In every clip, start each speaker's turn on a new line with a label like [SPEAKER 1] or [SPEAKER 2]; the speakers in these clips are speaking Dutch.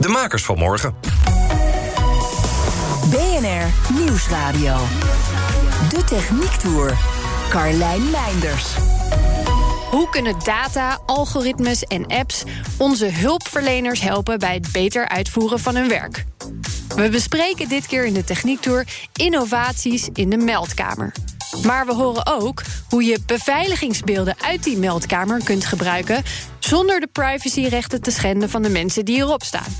[SPEAKER 1] De makers van morgen.
[SPEAKER 2] BNR Nieuwsradio. De Techniek Tour. Carlijn Meinders.
[SPEAKER 3] Hoe kunnen data, algoritmes en apps onze hulpverleners helpen bij het beter uitvoeren van hun werk? We bespreken dit keer in de Techniektour innovaties in de meldkamer. Maar we horen ook hoe je beveiligingsbeelden uit die meldkamer kunt gebruiken zonder de privacyrechten te schenden van de mensen die erop staan.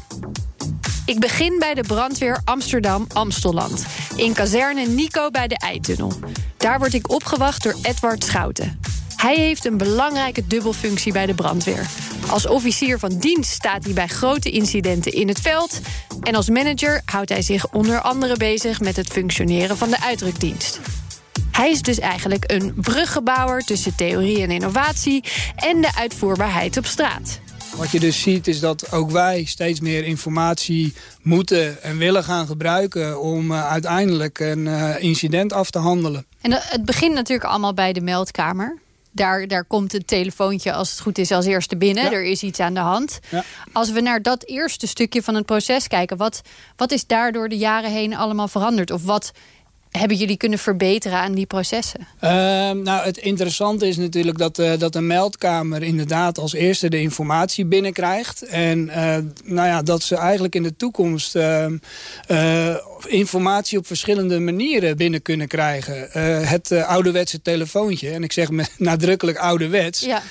[SPEAKER 3] Ik begin bij de brandweer Amsterdam-Amstelland. In kazerne Nico bij de Eitunnel. Daar word ik opgewacht door Edward Schouten. Hij heeft een belangrijke dubbelfunctie bij de brandweer. Als officier van dienst staat hij bij grote incidenten in het veld. En als manager houdt hij zich onder andere bezig met het functioneren van de uitdrukdienst. Hij is dus eigenlijk een bruggebouwer tussen theorie en innovatie en de uitvoerbaarheid op straat.
[SPEAKER 4] Wat je dus ziet is dat ook wij steeds meer informatie moeten en willen gaan gebruiken... om uh, uiteindelijk een uh, incident af te handelen.
[SPEAKER 3] En het begint natuurlijk allemaal bij de meldkamer. Daar, daar komt het telefoontje, als het goed is, als eerste binnen. Ja. Er is iets aan de hand. Ja. Als we naar dat eerste stukje van het proces kijken... wat, wat is daar door de jaren heen allemaal veranderd? Of wat hebben jullie kunnen verbeteren aan die processen?
[SPEAKER 4] Uh, nou, het interessante is natuurlijk dat, uh, dat de meldkamer inderdaad als eerste de informatie binnenkrijgt. En uh, nou ja, dat ze eigenlijk in de toekomst informatie op verschillende manieren binnen kunnen krijgen. het ouderwetse telefoontje, en ik zeg me nadrukkelijk ouderwets, ja.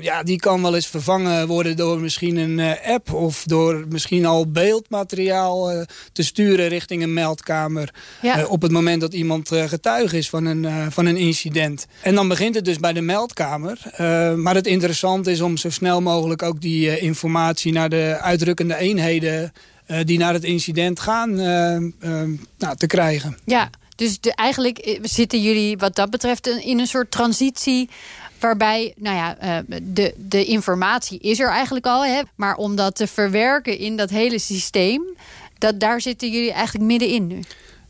[SPEAKER 4] ja, die kan wel eens vervangen worden door misschien een app of door misschien al beeldmateriaal te sturen richting een meldkamer ja. op het moment dat iemand getuige is van een, uh, van een incident. En dan begint het dus bij de meldkamer. Uh, maar het interessante is om zo snel mogelijk ook die informatie naar de uitdrukkende eenheden... die naar het incident gaan, nou, te krijgen.
[SPEAKER 3] Ja, dus de, eigenlijk zitten jullie wat dat betreft in een soort transitie waarbij, nou ja, de, de informatie is er eigenlijk al. Hè, maar om dat te verwerken in dat hele systeem... Dat, daar zitten jullie eigenlijk middenin nu.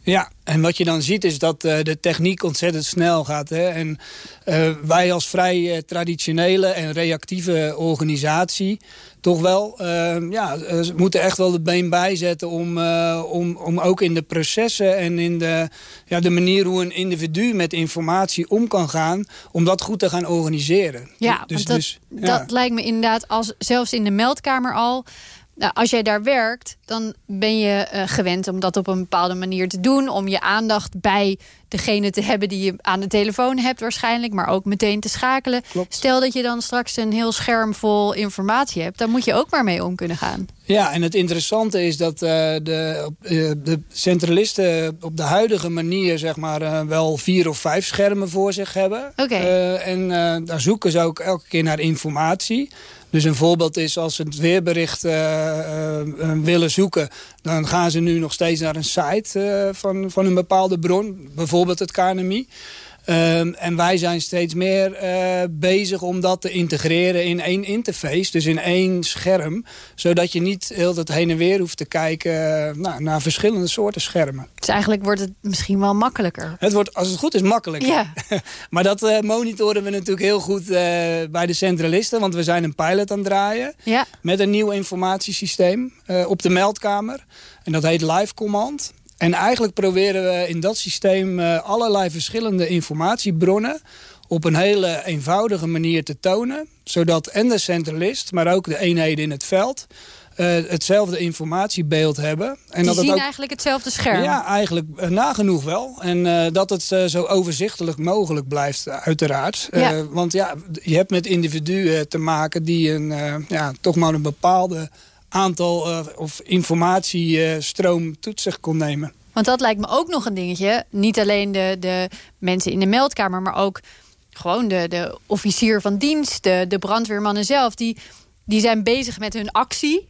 [SPEAKER 4] Ja, en wat je dan ziet is dat uh, de techniek ontzettend snel gaat. Hè? En uh, wij als vrij uh, traditionele en reactieve organisatie... toch wel, ja, moeten echt wel de been bijzetten... Om, om, om ook in de processen en in de, ja, de manier hoe een individu met informatie om kan gaan... om dat goed te gaan organiseren.
[SPEAKER 3] Ja, dus, dat, dus, ja. dat lijkt me inderdaad, als, zelfs in de meldkamer al... Nou, als jij daar werkt, dan ben je uh, gewend om dat op een bepaalde manier te doen. Om je aandacht bij degene te hebben die je aan de telefoon hebt waarschijnlijk. Maar ook meteen te schakelen.
[SPEAKER 4] Klopt.
[SPEAKER 3] Stel dat je dan straks een heel scherm vol informatie hebt. Dan moet je ook maar mee om kunnen gaan.
[SPEAKER 4] Ja, en het interessante is dat uh, de, uh, de centralisten op de huidige manier... zeg maar wel vier of vijf schermen voor zich hebben.
[SPEAKER 3] Okay.
[SPEAKER 4] en daar zoeken ze ook elke keer naar informatie. Dus een voorbeeld is als ze het weerbericht uh, uh, willen zoeken... dan gaan ze nu nog steeds naar een site van, van een bepaalde bron. Bijvoorbeeld het KNMI. Um, en wij zijn steeds meer uh, bezig om dat te integreren in één interface. Dus in één scherm. Zodat je niet heel het heen en weer hoeft te kijken uh, nou, naar verschillende soorten schermen.
[SPEAKER 3] Dus eigenlijk wordt het misschien wel makkelijker.
[SPEAKER 4] Het wordt, als het goed is, makkelijker.
[SPEAKER 3] Ja.
[SPEAKER 4] maar dat uh, monitoren we natuurlijk heel goed bij de centralisten. Want we zijn een pilot aan het draaien.
[SPEAKER 3] Ja.
[SPEAKER 4] Met een nieuw informatiesysteem op de meldkamer. En dat heet Live Command. En eigenlijk proberen we in dat systeem uh, allerlei verschillende informatiebronnen op een hele eenvoudige manier te tonen. Zodat en de centralist, maar ook de eenheden in het veld... Uh, hetzelfde informatiebeeld hebben.
[SPEAKER 3] En Die dat zien het ook, eigenlijk hetzelfde scherm?
[SPEAKER 4] Ja, eigenlijk uh, nagenoeg wel. En uh, dat het zo overzichtelijk mogelijk blijft, uiteraard.
[SPEAKER 3] Ja.
[SPEAKER 4] want ja, je hebt met individuen te maken die een, ja, toch maar een bepaalde aantal uh, of informatiestroom uh, tot zich kon nemen.
[SPEAKER 3] Want dat lijkt me ook nog een dingetje. Niet alleen de, de mensen in de meldkamer, maar ook gewoon de, de officier van dienst, de, de brandweermannen zelf. Die, die zijn bezig met hun actie.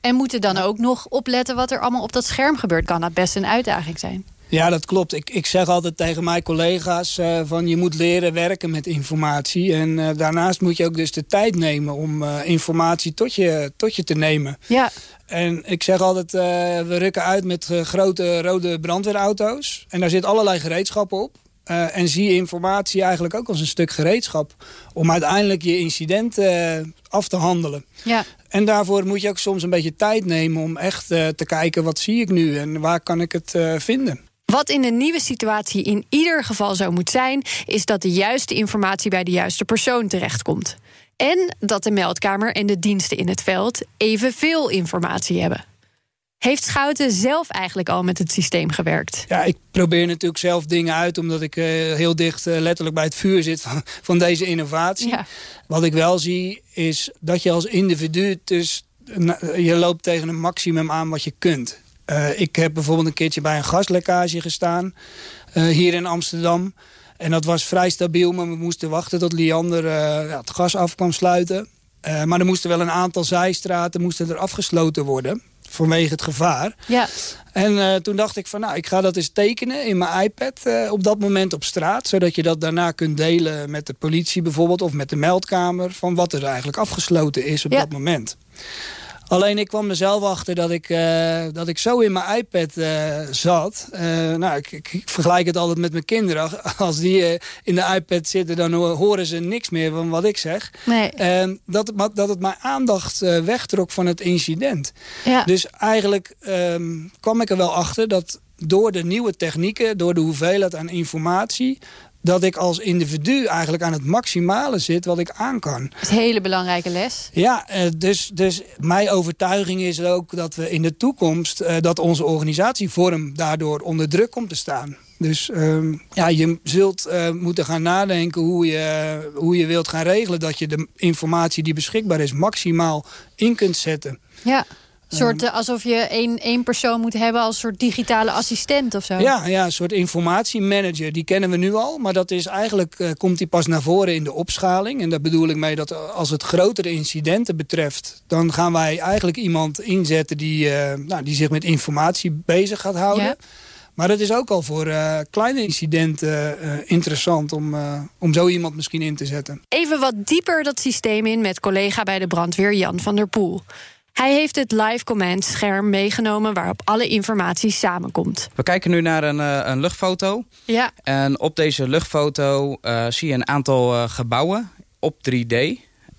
[SPEAKER 3] En moeten dan ook nog opletten wat er allemaal op dat scherm gebeurt. Kan dat best een uitdaging zijn?
[SPEAKER 4] Ja, dat klopt. Ik, ik zeg altijd tegen mijn collega's uh, van je moet leren werken met informatie. En uh, daarnaast moet je ook dus de tijd nemen om uh, informatie tot je, tot je te nemen.
[SPEAKER 3] Ja.
[SPEAKER 4] En ik zeg altijd, we rukken uit met grote rode brandweerauto's. En daar zit allerlei gereedschap op. En zie informatie eigenlijk ook als een stuk gereedschap... om uiteindelijk je incident af te handelen.
[SPEAKER 3] Ja.
[SPEAKER 4] En daarvoor moet je ook soms een beetje tijd nemen om echt uh, te kijken... wat zie ik nu en waar kan ik het vinden.
[SPEAKER 3] Wat in de nieuwe situatie in ieder geval zo moet zijn... is dat de juiste informatie bij de juiste persoon terechtkomt. En dat de meldkamer en de diensten in het veld evenveel informatie hebben. Heeft Schouten zelf eigenlijk al met het systeem gewerkt?
[SPEAKER 4] Ja, ik probeer natuurlijk zelf dingen uit... omdat ik uh, heel dicht uh, letterlijk bij het vuur zit van, van deze innovatie.
[SPEAKER 3] Ja.
[SPEAKER 4] Wat ik wel zie is dat je als individu... dus je loopt tegen een maximum aan wat je kunt. Uh, ik heb bijvoorbeeld een keertje bij een gaslekkage gestaan... hier in Amsterdam. En dat was vrij stabiel, maar we moesten wachten tot Liander ja, het gas af kwam sluiten. maar er moesten wel een aantal zijstraten moesten er afgesloten worden vanwege het gevaar.
[SPEAKER 3] Ja.
[SPEAKER 4] En uh, toen dacht ik van nou, ik ga dat eens tekenen in mijn iPad uh, op dat moment op straat. Zodat je dat daarna kunt delen met de politie bijvoorbeeld of met de meldkamer. Van wat er eigenlijk afgesloten is op
[SPEAKER 3] Ja.
[SPEAKER 4] dat moment. Alleen ik kwam er zelf achter dat ik, uh, dat ik zo in mijn iPad uh, zat. Uh, nou, ik, ik, vergelijk het altijd met mijn kinderen. Als die in de iPad zitten, dan horen ze niks meer van wat ik zeg.
[SPEAKER 3] Nee.
[SPEAKER 4] dat, dat het mijn aandacht wegtrok van het incident.
[SPEAKER 3] Ja.
[SPEAKER 4] Dus eigenlijk um, kwam ik er wel achter dat door de nieuwe technieken, door de hoeveelheid aan informatie dat ik als individu eigenlijk aan het maximale zit wat ik aan kan.
[SPEAKER 3] Dat is een hele belangrijke les.
[SPEAKER 4] Ja, dus, dus mijn overtuiging is ook dat we in de toekomst... Uh, dat onze organisatievorm daardoor onder druk komt te staan. Dus um, ja, je zult uh, moeten gaan nadenken hoe je, hoe je wilt gaan regelen... dat je de informatie die beschikbaar is maximaal in kunt zetten.
[SPEAKER 3] Ja. Soort, uh, alsof je één, één persoon moet hebben als soort digitale assistent of zo.
[SPEAKER 4] Ja, ja, een soort informatiemanager. Die kennen we nu al. Maar dat is eigenlijk, uh, komt die pas naar voren in de opschaling. En daar bedoel ik mee dat als het grotere incidenten betreft... dan gaan wij eigenlijk iemand inzetten die, uh, nou, die zich met informatie bezig gaat houden.
[SPEAKER 3] Ja.
[SPEAKER 4] Maar het is ook al voor uh, kleine incidenten uh, interessant om, uh, om zo iemand misschien in te zetten.
[SPEAKER 3] Even wat dieper dat systeem in met collega bij de brandweer Jan van der Poel. Hij heeft het live command scherm meegenomen waarop alle informatie samenkomt.
[SPEAKER 5] We kijken nu naar een, uh, een luchtfoto.
[SPEAKER 3] Ja.
[SPEAKER 5] En op deze luchtfoto uh, zie je een aantal uh, gebouwen op 3D.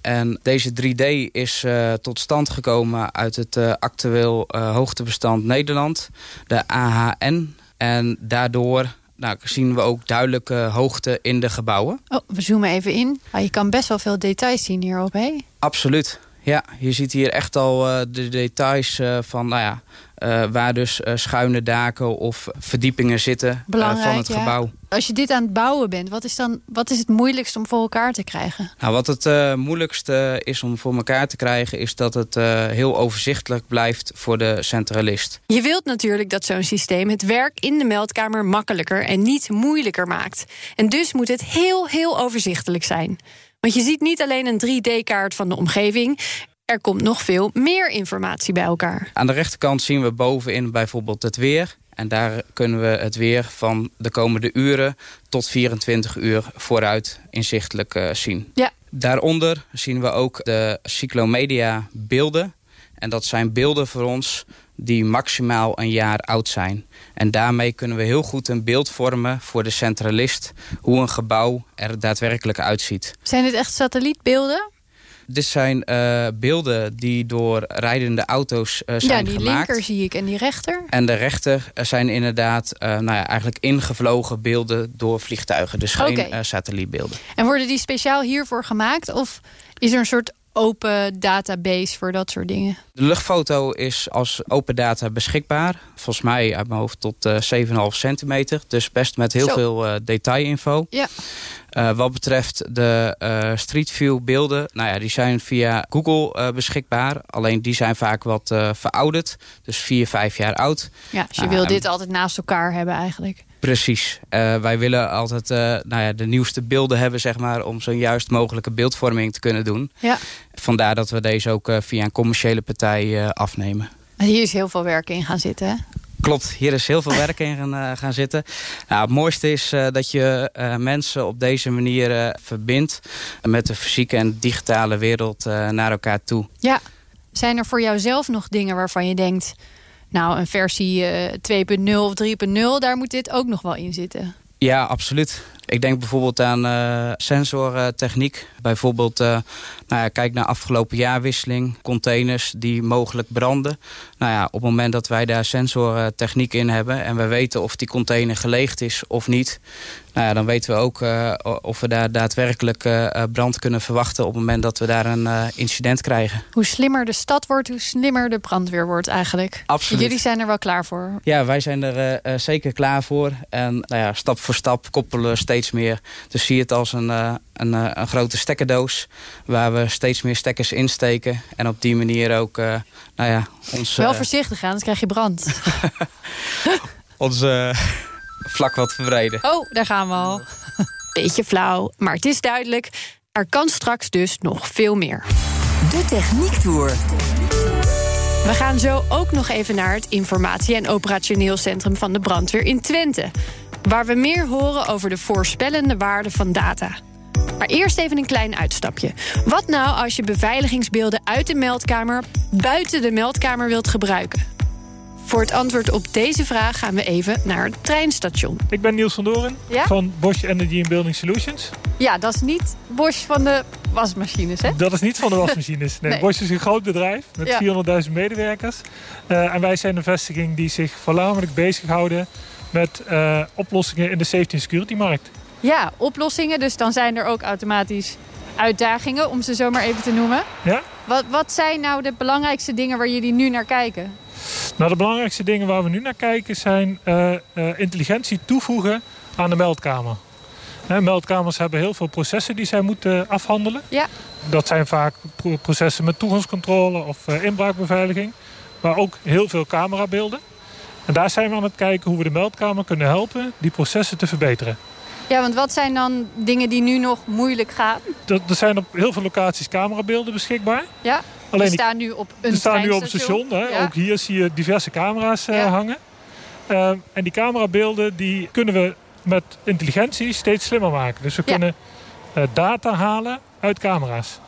[SPEAKER 5] En deze 3D is uh, tot stand gekomen uit het uh, actueel uh, hoogtebestand Nederland, de AHN. En daardoor nou, zien we ook duidelijke hoogte in de gebouwen.
[SPEAKER 3] Oh, we zoomen even in. Ah, je kan best wel veel details zien hierop, hè?
[SPEAKER 5] Absoluut. Ja, je ziet hier echt al uh, de details uh, van, nou ja, uh, waar dus schuine daken of verdiepingen zitten van het
[SPEAKER 3] ja.
[SPEAKER 5] gebouw.
[SPEAKER 3] Als je dit aan het bouwen bent, wat is dan wat is het moeilijkst om voor elkaar te krijgen?
[SPEAKER 5] Nou, wat het moeilijkste is om voor elkaar te krijgen, is dat het heel overzichtelijk blijft voor de centralist.
[SPEAKER 3] Je wilt natuurlijk dat zo'n systeem het werk in de meldkamer makkelijker en niet moeilijker maakt. En dus moet het heel, heel overzichtelijk zijn. Want je ziet niet alleen een 3D-kaart van de omgeving. Er komt nog veel meer informatie bij elkaar.
[SPEAKER 5] Aan de rechterkant zien we bovenin bijvoorbeeld het weer. En daar kunnen we het weer van de komende uren tot 24 uur vooruit inzichtelijk uh, zien.
[SPEAKER 3] Ja.
[SPEAKER 5] Daaronder zien we ook de cyclomedia beelden. En dat zijn beelden voor ons die maximaal een jaar oud zijn. En daarmee kunnen we heel goed een beeld vormen voor de centralist... hoe een gebouw er daadwerkelijk uitziet.
[SPEAKER 3] Zijn dit echt satellietbeelden?
[SPEAKER 5] Dit zijn uh, beelden die door rijdende auto's uh, zijn
[SPEAKER 3] Ja, die
[SPEAKER 5] gemaakt.
[SPEAKER 3] linker zie ik en die rechter.
[SPEAKER 5] En de rechter zijn inderdaad uh, nou ja, eigenlijk ingevlogen beelden door vliegtuigen. Dus geen
[SPEAKER 3] Oké.
[SPEAKER 5] satellietbeelden.
[SPEAKER 3] En worden die speciaal hiervoor gemaakt? Of is er een soort open database voor dat soort dingen?
[SPEAKER 5] De luchtfoto is als open data beschikbaar. Volgens mij uit mijn hoofd tot uh, 7,5 centimeter. Dus best met heel
[SPEAKER 3] Zo.
[SPEAKER 5] veel uh, detailinfo.
[SPEAKER 3] Ja.
[SPEAKER 5] Uh, wat betreft de Street View beelden, nou ja, die zijn via Google beschikbaar. Alleen die zijn vaak wat verouderd. Dus vier, vijf jaar oud.
[SPEAKER 3] Ja, dus je wil dit altijd naast elkaar hebben eigenlijk.
[SPEAKER 5] Precies. wij willen altijd nou ja, de nieuwste beelden hebben, zeg maar, om zo'n juist mogelijke beeldvorming te kunnen doen. Ja. Vandaar dat we deze ook via een commerciële partij afnemen.
[SPEAKER 3] Hier is heel veel werk in gaan zitten, hè?
[SPEAKER 5] Klopt, hier is heel veel werk in gaan, gaan zitten. Nou, het mooiste is dat je mensen op deze manier verbindt... met de fysieke en digitale wereld naar elkaar toe.
[SPEAKER 3] Ja, zijn er voor jou zelf nog dingen waarvan je denkt... nou, een versie 2.0 of 3.0, daar moet dit ook nog wel in zitten?
[SPEAKER 5] Ja, absoluut. Ik denk bijvoorbeeld aan uh, sensortechniek. Bijvoorbeeld, uh, nou ja, kijk naar afgelopen jaarwisseling. Containers die mogelijk branden. Nou ja, op het moment dat wij daar sensortechniek in hebben... en we weten of die container geleegd is of niet... Nou ja, dan weten we ook uh, of we daar daadwerkelijk uh, brand kunnen verwachten... op het moment dat we daar een uh, incident krijgen.
[SPEAKER 3] Hoe slimmer de stad wordt, hoe slimmer de brandweer wordt eigenlijk.
[SPEAKER 5] Absoluut.
[SPEAKER 3] Jullie zijn er wel klaar voor?
[SPEAKER 5] Ja, wij zijn er zeker klaar voor. En nou ja, stap voor stap koppelen we steeds meer. Dus zie het als een, een, een, grote stekkerdoos... waar we steeds meer stekkers insteken. En op die manier ook, nou ja... Ons,
[SPEAKER 3] wel voorzichtig gaan, anders krijg je brand.
[SPEAKER 5] onze vlak wat verbreden.
[SPEAKER 3] Oh, daar gaan we al. Beetje flauw, maar het is duidelijk. Er kan straks dus nog veel meer.
[SPEAKER 2] De Techniek Tour.
[SPEAKER 3] We gaan zo ook nog even naar het informatie- en operationeel centrum van de brandweer in Twente. Waar we meer horen over de voorspellende waarde van data. Maar eerst even een klein uitstapje. Wat nou als je beveiligingsbeelden uit de meldkamer buiten de meldkamer wilt gebruiken? Voor het antwoord op deze vraag gaan we even naar het treinstation.
[SPEAKER 6] Ik ben Niels van Doren van Bosch Energy and Building Solutions.
[SPEAKER 3] Ja, dat is niet Bosch van de wasmachines, hè?
[SPEAKER 6] Dat is niet van de wasmachines. Nee, Bosch is een groot bedrijf met 400.000 medewerkers. Uh, en wij zijn een vestiging die zich voornamelijk bezighouden met uh, oplossingen in de safety en security markt.
[SPEAKER 3] Ja, oplossingen. Dus dan zijn er ook automatisch uitdagingen, om ze zo maar even te noemen.
[SPEAKER 6] Ja.
[SPEAKER 3] Wat, wat zijn nou de belangrijkste dingen waar jullie nu naar kijken?
[SPEAKER 6] Nou, de belangrijkste dingen waar we nu naar kijken zijn uh, intelligentie toevoegen aan de meldkamer. meldkamers hebben heel veel processen die zij moeten afhandelen.
[SPEAKER 3] Ja.
[SPEAKER 6] Dat zijn vaak processen met toegangscontrole of uh, inbraakbeveiliging. Maar ook heel veel camerabeelden. En daar zijn we aan het kijken hoe we de meldkamer kunnen helpen die processen te verbeteren.
[SPEAKER 3] Ja, want wat zijn dan dingen die nu nog moeilijk gaan?
[SPEAKER 6] Er zijn op heel veel locaties camerabeelden beschikbaar.
[SPEAKER 3] Ja. Alleen die staan nu op een
[SPEAKER 6] staan nu op het station. Hè? Ook hier zie je diverse camera's uh, hangen. Uh, en die camerabeelden die kunnen we met intelligentie steeds slimmer maken. Dus we kunnen uh, data halen uit camera's.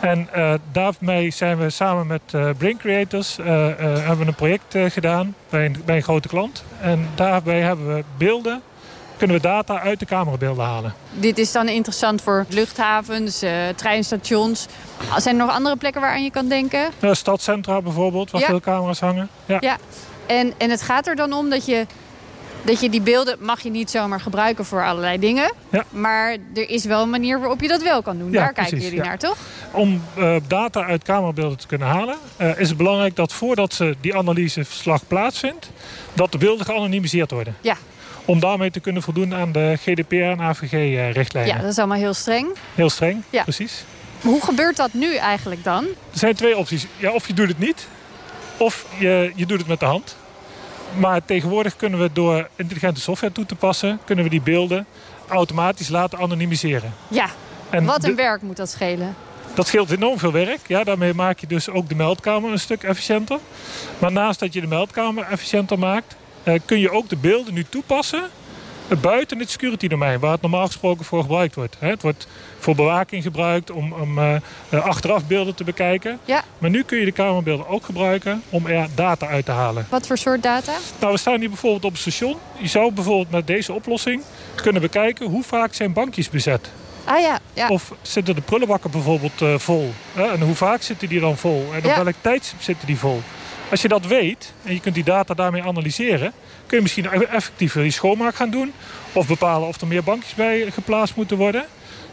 [SPEAKER 6] En daarmee zijn we samen met Brain Creators hebben we een project gedaan bij een, bij een grote klant. En daarbij hebben we beelden kunnen we data uit de camerabeelden halen.
[SPEAKER 3] Dit is dan interessant voor luchthavens, uh, treinstations. Zijn er nog andere plekken waaraan je kan denken?
[SPEAKER 6] Uh, stadcentra bijvoorbeeld, waar veel camera's hangen.
[SPEAKER 3] Ja. ja. En, en het gaat er dan om dat je, dat je die beelden... mag je niet zomaar gebruiken voor allerlei dingen.
[SPEAKER 6] Ja.
[SPEAKER 3] Maar er is wel een manier waarop je dat wel kan doen. Daar kijken jullie naar, toch?
[SPEAKER 6] Om uh, data uit camerabeelden te kunnen halen... is het belangrijk dat voordat ze die analyseverslag plaatsvindt... dat de beelden geanonimiseerd worden.
[SPEAKER 3] Ja,
[SPEAKER 6] om daarmee te kunnen voldoen aan de GDPR en AVG-richtlijnen.
[SPEAKER 3] Ja, dat is allemaal heel streng.
[SPEAKER 6] Heel streng, ja. precies.
[SPEAKER 3] Hoe gebeurt dat nu eigenlijk dan?
[SPEAKER 6] Er zijn twee opties. Ja, of je doet het niet, of je, je doet het met de hand. Maar tegenwoordig kunnen we door intelligente software toe te passen... kunnen we die beelden automatisch laten anonimiseren.
[SPEAKER 3] Ja, en wat een werk moet dat schelen.
[SPEAKER 6] Dat scheelt enorm veel werk. Ja, daarmee maak je dus ook de meldkamer een stuk efficiënter. Maar naast dat je de meldkamer efficiënter maakt... Eh, kun je ook de beelden nu toepassen buiten het security domein, waar het normaal gesproken voor gebruikt wordt. Het wordt voor bewaking gebruikt, om, om uh, achteraf beelden te bekijken.
[SPEAKER 3] Ja.
[SPEAKER 6] Maar nu kun je de camerabeelden ook gebruiken om er data uit te halen.
[SPEAKER 3] Wat voor soort data?
[SPEAKER 6] Nou, we staan hier bijvoorbeeld op het station. Je zou bijvoorbeeld met deze oplossing kunnen bekijken hoe vaak zijn bankjes bezet.
[SPEAKER 3] Ah ja, ja.
[SPEAKER 6] Of zitten de prullenbakken bijvoorbeeld uh, vol? En hoe vaak zitten die dan vol? En op welk tijdstip zitten die vol? Als je dat weet en je kunt die data daarmee analyseren... kun je misschien effectiever die schoonmaak gaan doen... of bepalen of er meer bankjes bij geplaatst moeten worden.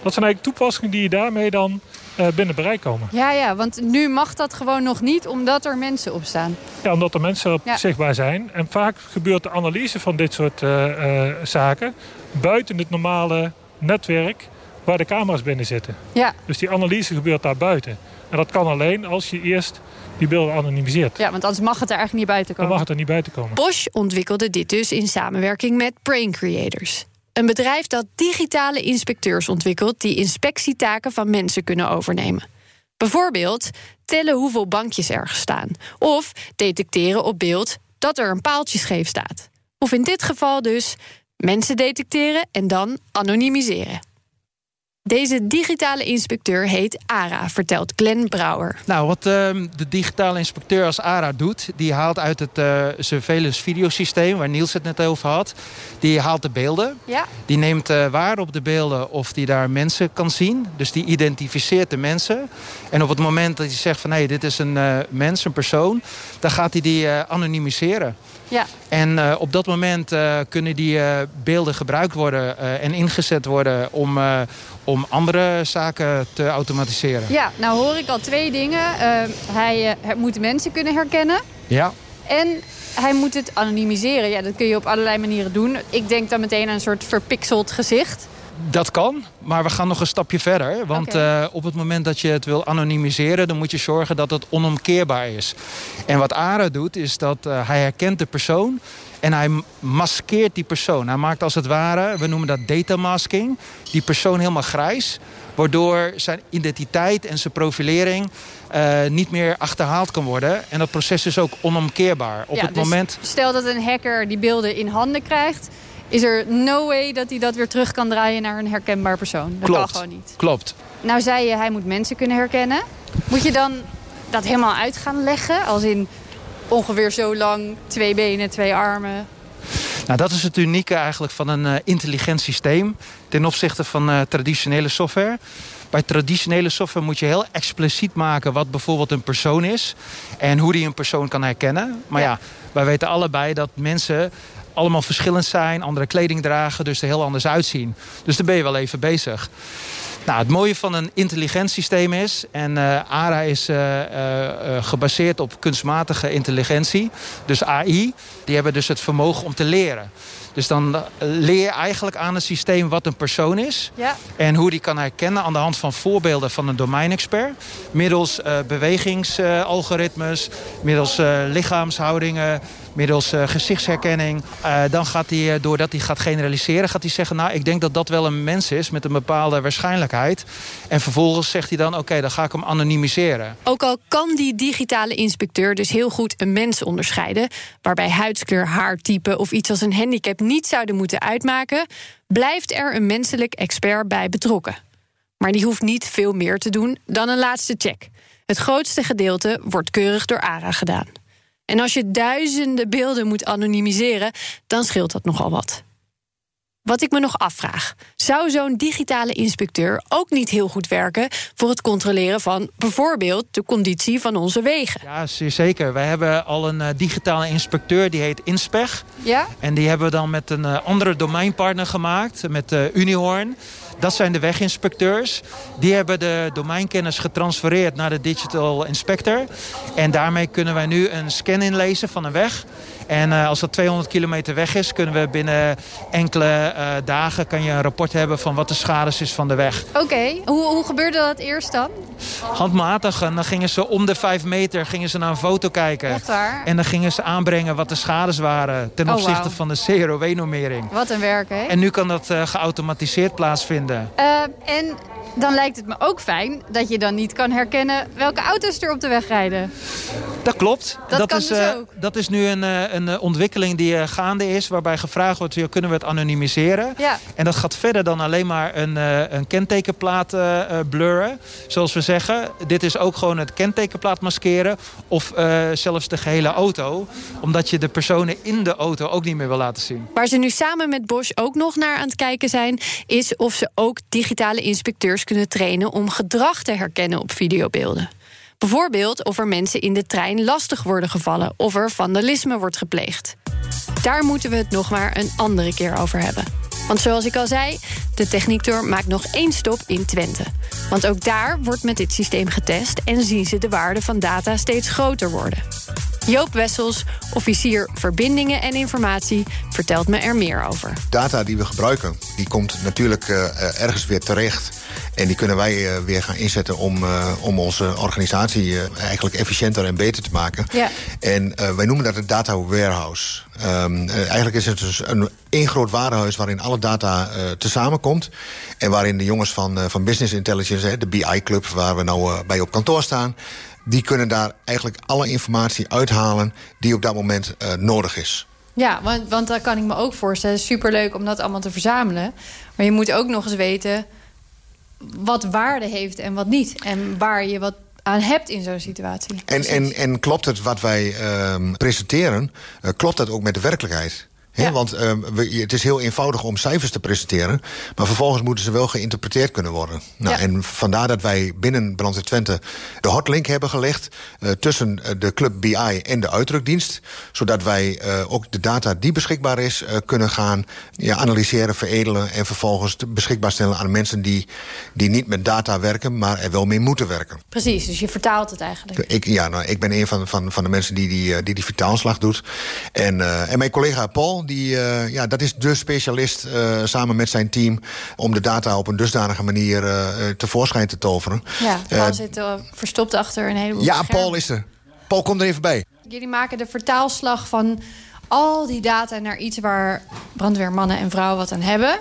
[SPEAKER 6] Dat zijn eigenlijk toepassingen die je daarmee dan uh, binnen bereik komen.
[SPEAKER 3] Ja, ja, want nu mag dat gewoon nog niet omdat er mensen op staan.
[SPEAKER 6] Ja, omdat er mensen op zichtbaar zijn. En vaak gebeurt de analyse van dit soort uh, uh, zaken... buiten het normale netwerk waar de camera's binnen zitten.
[SPEAKER 3] Ja.
[SPEAKER 6] Dus die analyse gebeurt daar buiten. En dat kan alleen als je eerst die beelden anonimiseert.
[SPEAKER 3] Ja, want anders mag het er eigenlijk niet buiten komen.
[SPEAKER 6] Dan mag het er niet buiten komen.
[SPEAKER 3] Bosch ontwikkelde dit dus in samenwerking met Brain Creators. Een bedrijf dat digitale inspecteurs ontwikkelt die inspectietaken van mensen kunnen overnemen. Bijvoorbeeld tellen hoeveel bankjes er staan. Of detecteren op beeld dat er een paaltje scheef staat. Of in dit geval dus mensen detecteren en dan anonimiseren. Deze digitale inspecteur heet ARA, vertelt Glenn Brouwer.
[SPEAKER 7] Nou, wat uh, de digitale inspecteur als ARA doet... die haalt uit het uh, surveillance videosysteem, waar Niels het net over had... die haalt de beelden.
[SPEAKER 3] Ja.
[SPEAKER 7] Die neemt uh, waar op de beelden of die daar mensen kan zien. Dus die identificeert de mensen. En op het moment dat hij zegt van... hé, hey, dit is een uh, mens, een persoon... dan gaat hij die anonimiseren.
[SPEAKER 3] Ja.
[SPEAKER 7] En op dat moment kunnen die beelden gebruikt worden... en ingezet worden om om andere zaken te automatiseren.
[SPEAKER 3] Ja, nou hoor ik al twee dingen. Hij moet mensen kunnen herkennen.
[SPEAKER 7] Ja.
[SPEAKER 3] En hij moet het anonimiseren. Ja, dat kun je op allerlei manieren doen. Ik denk dan meteen aan een soort verpixeld gezicht.
[SPEAKER 7] Dat kan, maar we gaan nog een stapje verder. Want okay. uh, op het moment dat je het wil anonimiseren... dan moet je zorgen dat het onomkeerbaar is. En wat ARA doet, is dat hij herkent de persoon... En hij maskeert die persoon. Hij maakt als het ware, we noemen dat datamasking, die persoon helemaal grijs. Waardoor zijn identiteit en zijn profilering uh, niet meer achterhaald kan worden. En dat proces is ook onomkeerbaar. Op
[SPEAKER 3] ja,
[SPEAKER 7] het
[SPEAKER 3] dus
[SPEAKER 7] moment...
[SPEAKER 3] Stel dat een hacker die beelden in handen krijgt... is er no way dat hij dat weer terug kan draaien naar een herkenbaar persoon. Dat
[SPEAKER 7] Klopt.
[SPEAKER 3] kan gewoon niet.
[SPEAKER 7] Klopt.
[SPEAKER 3] Nou zei je, hij moet mensen kunnen herkennen. Moet je dan dat helemaal uit gaan leggen? Als in ongeveer zo lang, twee benen, twee armen.
[SPEAKER 7] Nou, dat is het unieke eigenlijk van een uh, intelligent systeem ten opzichte van uh, traditionele software. Bij traditionele software moet je heel expliciet maken wat bijvoorbeeld een persoon is en hoe die een persoon kan herkennen. Maar ja, ja wij weten allebei dat mensen allemaal verschillend zijn, andere kleding dragen, dus er heel anders uitzien. Dus daar ben je wel even bezig. Nou, het mooie van een intelligent systeem is... en ARA is uh, uh, gebaseerd op kunstmatige intelligentie, dus AI... die hebben dus het vermogen om te leren. Dus dan leer je eigenlijk aan het systeem wat een persoon is...
[SPEAKER 3] Ja.
[SPEAKER 7] en hoe die kan herkennen aan de hand van voorbeelden van een domeinexpert... middels bewegingsalgoritmes, middels lichaamshoudingen middels gezichtsherkenning. Dan gaat hij, doordat hij gaat generaliseren, gaat hij zeggen... nou, ik denk dat dat wel een mens is met een bepaalde waarschijnlijkheid. En vervolgens zegt hij dan, oké, okay, dan ga ik hem anonimiseren.
[SPEAKER 3] Ook al kan die digitale inspecteur dus heel goed een mens onderscheiden... waarbij huidskleur, haartype of iets als een handicap niet zouden moeten uitmaken... blijft er een menselijk expert bij betrokken. Maar die hoeft niet veel meer te doen dan een laatste check. Het grootste gedeelte wordt keurig door ARA gedaan. En als je duizenden beelden moet anonimiseren, dan scheelt dat nogal wat. Wat ik me nog afvraag, zou zo'n digitale inspecteur ook niet heel goed werken voor het controleren van bijvoorbeeld de conditie van onze wegen?
[SPEAKER 7] Ja, zeer zeker. Wij hebben al een uh, digitale inspecteur, die heet Inspeg.
[SPEAKER 3] Ja?
[SPEAKER 7] En die hebben we dan met een uh, andere domeinpartner gemaakt, met uh, Unihoorn. Dat zijn de weginspecteurs. Die hebben de domeinkennis getransfereerd naar de Digital Inspector. En daarmee kunnen wij nu een scan inlezen van een weg. En uh, als dat 200 kilometer weg is, kunnen we binnen enkele uh, dagen kan je een rapport hebben van wat de schade is van de weg.
[SPEAKER 3] Oké, okay. hoe, hoe gebeurde dat eerst dan?
[SPEAKER 7] Handmatig. En dan gingen ze om de 5 meter gingen ze naar een foto kijken.
[SPEAKER 3] Echt waar?
[SPEAKER 7] En dan gingen ze aanbrengen wat de schades waren ten
[SPEAKER 3] oh,
[SPEAKER 7] opzichte
[SPEAKER 3] wow.
[SPEAKER 7] van de CROW-normering.
[SPEAKER 3] Wat een werk, hè?
[SPEAKER 7] En nu kan dat uh, geautomatiseerd plaatsvinden.
[SPEAKER 3] En dan lijkt het me ook fijn dat je dan niet kan herkennen welke auto's er op de weg rijden.
[SPEAKER 7] Dat klopt.
[SPEAKER 3] Dat,
[SPEAKER 7] dat
[SPEAKER 3] kan
[SPEAKER 7] is,
[SPEAKER 3] dus
[SPEAKER 7] uh,
[SPEAKER 3] ook.
[SPEAKER 7] dat is nu een, uh, een ontwikkeling die uh, gaande is... waarbij gevraagd wordt, kunnen we het anonimiseren?
[SPEAKER 3] Ja.
[SPEAKER 7] En dat gaat verder dan alleen maar een, een kentekenplaat blurren. Zoals we zeggen, dit is ook gewoon het kentekenplaat maskeren... of zelfs de gehele auto. Omdat je de personen in de auto ook niet meer wil laten zien.
[SPEAKER 3] Waar ze nu samen met Bosch ook nog naar aan het kijken zijn... is of ze ook digitale inspecteurs kunnen trainen... om gedrag te herkennen op videobeelden. Bijvoorbeeld of er mensen in de trein lastig worden gevallen of er vandalisme wordt gepleegd. Daar moeten we het nog maar een andere keer over hebben. Want zoals ik al zei, de Techniektour maakt nog één stop in Twente. Want ook daar wordt met dit systeem getest en zien ze de waarde van data steeds groter worden. Joop Wessels, officier verbindingen en informatie, vertelt me er meer over.
[SPEAKER 8] Data die we gebruiken, die komt natuurlijk uh, ergens weer terecht. En die kunnen wij uh, weer gaan inzetten om, uh, om onze organisatie eigenlijk efficiënter en beter te maken. Ja. En wij noemen dat het data warehouse. Um, eigenlijk is het dus een één groot warenhuis waarin alle data tezamen komt. En waarin de jongens van, van Business Intelligence, de BI-club, waar we nou bij op kantoor staan die kunnen daar eigenlijk alle informatie uithalen die op dat moment uh, nodig is.
[SPEAKER 3] Ja, want, want dat kan ik me ook voorstellen. Superleuk om dat allemaal te verzamelen. Maar je moet ook nog eens weten wat waarde heeft en wat niet. En waar je wat aan hebt in zo'n situatie.
[SPEAKER 8] En, en, en klopt het wat wij uh, presenteren, uh, klopt dat ook met de werkelijkheid? Ja. Want uh, het is heel eenvoudig om cijfers te presenteren... maar vervolgens moeten ze wel geïnterpreteerd kunnen worden. Nou, En vandaar dat wij binnen Brandweer Twente de hotlink hebben gelegd... Uh, tussen eh, de Club BI en de uitdrukdienst... zodat wij uh, ook de data die beschikbaar is... kunnen gaan ja, analyseren, veredelen... en vervolgens beschikbaar stellen aan mensen die, die niet met data werken... maar er wel mee moeten werken.
[SPEAKER 3] Precies, dus je vertaalt het eigenlijk.
[SPEAKER 8] Ik, ja, nou, ik ben een van, van, van de mensen die die, die, die vertaalslag doet. En, en mijn collega Paul die, uh, ja, dat is de specialist uh, samen met zijn team... om de data op een dusdanige manier uh, tevoorschijn te toveren.
[SPEAKER 3] Ja, Paul zit verstopt achter een heleboel
[SPEAKER 8] Ja, Paul is er. Paul, kom er even bij.
[SPEAKER 3] Jullie maken de vertaalslag van al die data naar iets... waar brandweermannen en vrouwen wat aan hebben...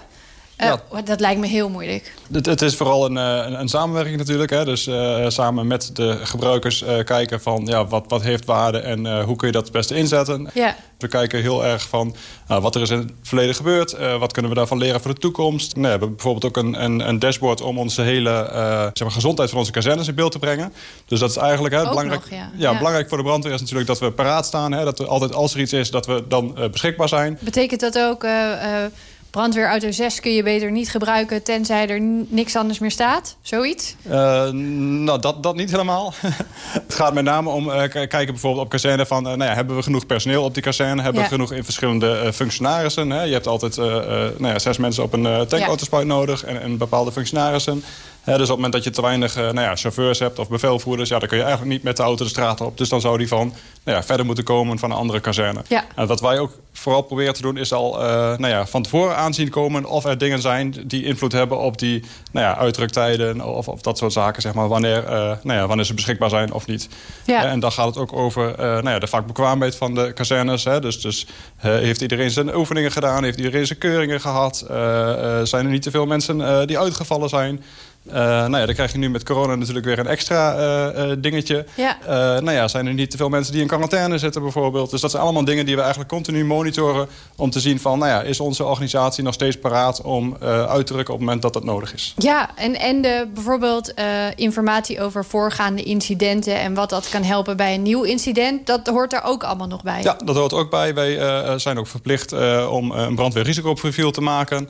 [SPEAKER 3] Uh, Dat lijkt me heel moeilijk.
[SPEAKER 9] Het, het is vooral een, een, een, samenwerking natuurlijk. Hè? Dus uh, samen met de gebruikers uh, kijken van ja, wat, wat heeft waarde en hoe kun je dat het beste inzetten. Ja. We kijken heel erg van nou, wat er is in het verleden gebeurd. wat kunnen we daarvan leren voor de toekomst. Nou, we hebben bijvoorbeeld ook een, een, een dashboard om onze hele zeg maar, gezondheid van onze kazernes in beeld te brengen. Dus dat is eigenlijk hè, belangrijk, nog, ja. Ja, belangrijk voor de brandweer is natuurlijk dat we paraat staan. Hè? Dat we altijd als er iets is, dat we dan beschikbaar zijn.
[SPEAKER 3] Betekent dat ook brandweerauto 6 kun je beter niet gebruiken... tenzij er niks anders meer staat? Zoiets?
[SPEAKER 9] Uh, nou, dat, dat niet helemaal. het gaat met name om uh, kijken bijvoorbeeld op kazerne van... Uh, nou ja, hebben we genoeg personeel op die kazerne? Hebben we genoeg in verschillende functionarissen? Hè? Je hebt altijd nou ja, zes mensen op een tankautospuit nodig... En, en bepaalde functionarissen dus op het moment dat je te weinig uh, nou ja, chauffeurs hebt of bevelvoerders... Ja, dan kun je eigenlijk niet met de auto de straat op. Dus dan zou die van nou ja, verder moeten komen van een andere kazerne. Ja. En wat wij ook vooral proberen te doen... is al uh, nou ja, van tevoren aanzien komen of er dingen zijn... die invloed hebben op die nou ja, uitdruktijden of, of dat soort zaken. Zeg maar, wanneer, uh, nou ja, wanneer ze beschikbaar zijn of niet. Ja. en dan gaat het ook over nou ja, de vakbekwaamheid van de kazernes. Hè. Dus, dus heeft iedereen zijn oefeningen gedaan? Heeft iedereen zijn keuringen gehad? zijn er niet te veel mensen die uitgevallen zijn? Uh, nou ja, dan krijg je nu met corona natuurlijk weer een extra uh, uh, dingetje. Ja. nou ja, zijn er niet te veel mensen die in quarantaine zitten bijvoorbeeld. Dus dat zijn allemaal dingen die we eigenlijk continu monitoren... om te zien van, nou ja, is onze organisatie nog steeds paraat... om uit te drukken op het moment dat dat nodig is.
[SPEAKER 3] Ja, en, en de, bijvoorbeeld informatie over voorgaande incidenten... en wat dat kan helpen bij een nieuw incident... dat hoort daar ook allemaal nog bij.
[SPEAKER 9] Ja, dat hoort ook bij. Wij zijn ook verplicht om een brandweerrisicoprofiel te maken...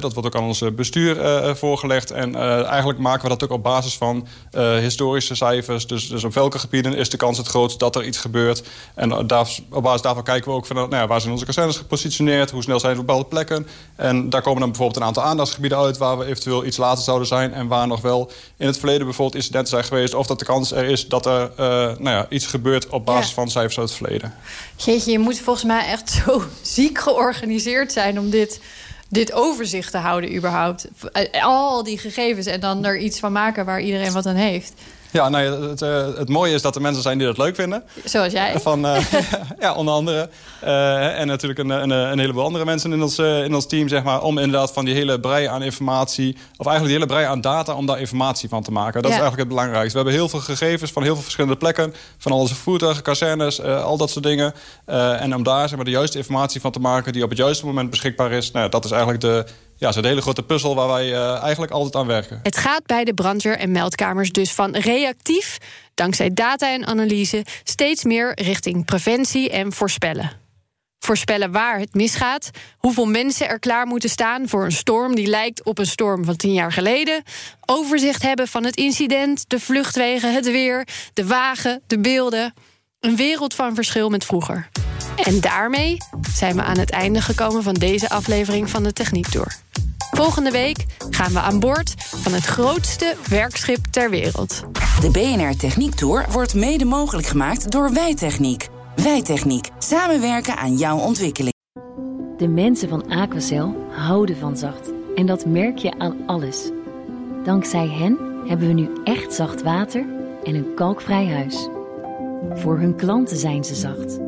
[SPEAKER 9] dat wordt ook aan ons bestuur voorgelegd. En eigenlijk maken we dat ook op basis van historische cijfers. Dus, dus op welke gebieden is de kans het grootst dat er iets gebeurt. En daar, op basis daarvan kijken we ook van nou ja, waar zijn onze kazernes gepositioneerd. Hoe snel zijn we op bepaalde plekken. En daar komen dan bijvoorbeeld een aantal aandachtsgebieden uit... waar we eventueel iets later zouden zijn. En waar nog wel in het verleden bijvoorbeeld incidenten zijn geweest. Of dat de kans er is dat er uh, nou ja, iets gebeurt op basis van cijfers uit het verleden.
[SPEAKER 3] Jeetje, je moet volgens mij echt zo ziek georganiseerd zijn om dit dit overzicht te houden überhaupt. Al die gegevens en dan er iets van maken waar iedereen wat aan heeft.
[SPEAKER 9] Ja, nou, het, het, het, mooie is dat er mensen zijn die dat leuk vinden.
[SPEAKER 3] Zoals jij.
[SPEAKER 9] Van, uh, ja, onder andere. Uh, en natuurlijk een, een, een, heleboel andere mensen in ons, in ons team, zeg maar. Om inderdaad van die hele brei aan informatie... of eigenlijk die hele brei aan data, om daar informatie van te maken. Dat ja. is eigenlijk het belangrijkste. We hebben heel veel gegevens van heel veel verschillende plekken. Van al onze voertuigen, kazernes, al dat soort dingen. en om daar zeg maar, de juiste informatie van te maken... die op het juiste moment beschikbaar is. Nou, dat is eigenlijk de ja, een hele grote puzzel waar wij uh, eigenlijk altijd aan werken.
[SPEAKER 3] Het gaat bij de brandweer- en meldkamers dus van reactief, dankzij data en analyse, steeds meer richting preventie en voorspellen. Voorspellen waar het misgaat, hoeveel mensen er klaar moeten staan voor een storm die lijkt op een storm van tien jaar geleden. Overzicht hebben van het incident, de vluchtwegen, het weer, de wagen, de beelden. Een wereld van verschil met vroeger. En daarmee zijn we aan het einde gekomen van deze aflevering van de Techniek Tour. Volgende week gaan we aan boord van het grootste werkschip ter wereld.
[SPEAKER 2] De BNR Techniek Tour wordt mede mogelijk gemaakt door Wijtechniek. Wijtechniek. Samenwerken aan jouw ontwikkeling.
[SPEAKER 10] De mensen van Aquacel houden van zacht. En dat merk je aan alles. Dankzij hen hebben we nu echt zacht water en een kalkvrij huis. Voor hun klanten zijn ze zacht.